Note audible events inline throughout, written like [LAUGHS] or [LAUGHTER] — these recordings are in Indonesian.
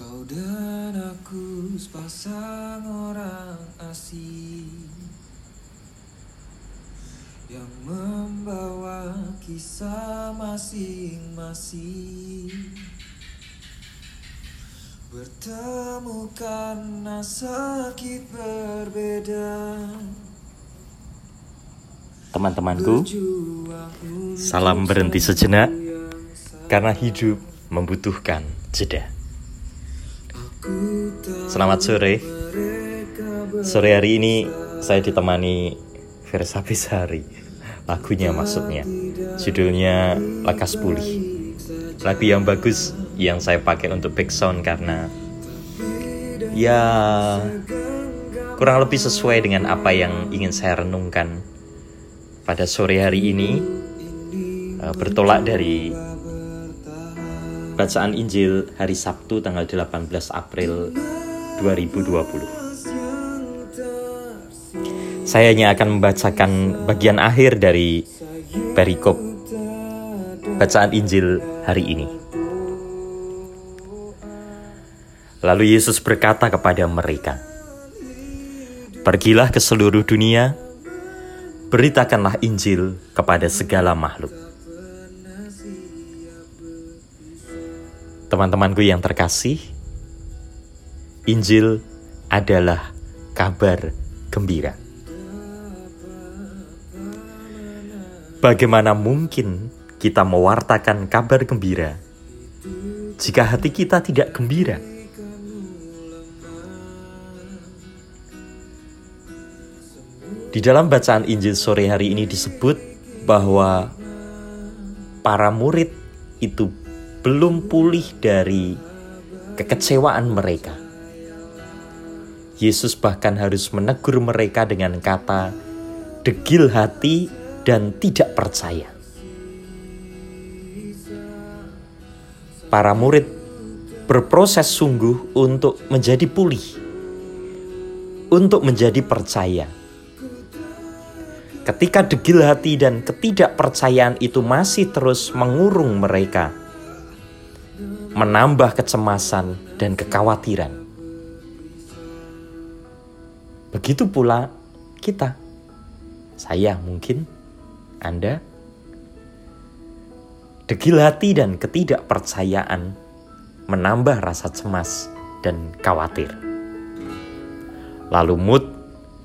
Kau dan aku sepasang orang asing Yang membawa kisah masing-masing. Bertemu karena sakit berbeda. Teman-temanku, salam berhenti sejenak karena hidup membutuhkan jeda. Selamat sore. Sore hari ini saya ditemani Versa Besari. Lagunya maksudnya. Judulnya Lekas Pulih. Lagu yang bagus yang saya pakai untuk background karena ya kurang lebih sesuai dengan apa yang ingin saya renungkan pada sore hari ini eh, bertolak dari bacaan Injil hari Sabtu tanggal 18 April 2020. Saya hanya akan membacakan bagian akhir dari perikop bacaan Injil hari ini. Lalu Yesus berkata kepada mereka, "Pergilah ke seluruh dunia, beritakanlah Injil kepada segala makhluk." Teman-temanku yang terkasih, Injil adalah kabar gembira. Bagaimana mungkin kita mewartakan kabar gembira jika hati kita tidak gembira? Di dalam bacaan Injil sore hari ini disebut bahwa para murid itu belum pulih dari kekecewaan mereka. Yesus bahkan harus menegur mereka dengan kata degil hati dan tidak percaya. Para murid berproses sungguh untuk menjadi pulih, untuk menjadi percaya. Ketika degil hati dan ketidakpercayaan itu masih terus mengurung mereka, menambah kecemasan dan kekhawatiran. Begitu pula kita, saya mungkin, Anda, degil hati dan ketidakpercayaan menambah rasa cemas dan khawatir. Lalu mood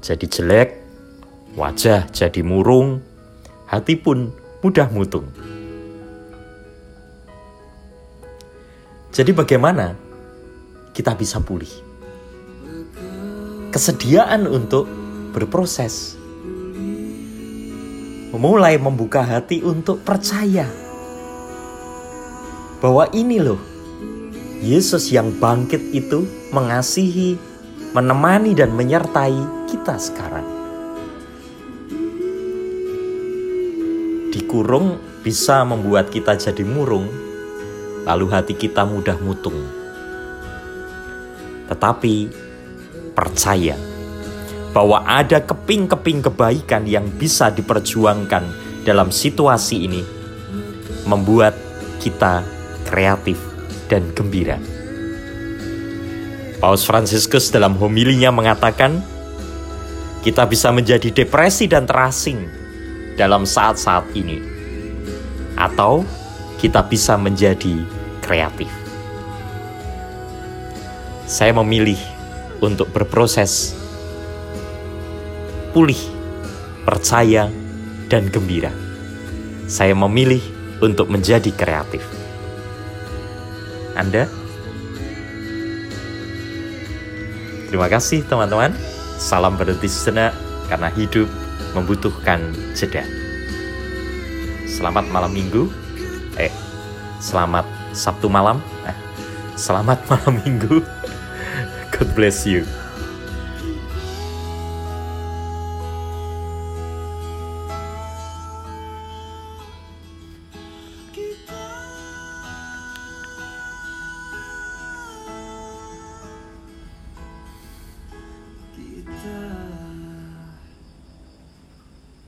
jadi jelek, wajah jadi murung, hati pun mudah mutung. Jadi bagaimana kita bisa pulih? Kesediaan untuk berproses. Memulai membuka hati untuk percaya. Bahwa ini loh, Yesus yang bangkit itu mengasihi, menemani dan menyertai kita sekarang. Dikurung bisa membuat kita jadi murung, lalu hati kita mudah mutung. Tetapi percaya bahwa ada keping-keping kebaikan yang bisa diperjuangkan dalam situasi ini, membuat kita kreatif dan gembira. Paus Fransiskus dalam homilinya mengatakan, kita bisa menjadi depresi dan terasing dalam saat-saat ini, atau kita bisa menjadi kreatif. Saya memilih untuk berproses pulih, percaya, dan gembira. Saya memilih untuk menjadi kreatif. Anda? Terima kasih teman-teman. Salam berhenti sejenak karena hidup membutuhkan jeda. Selamat malam minggu. Eh, selamat Sabtu malam. Eh, selamat [LAUGHS] malam minggu. God bless you.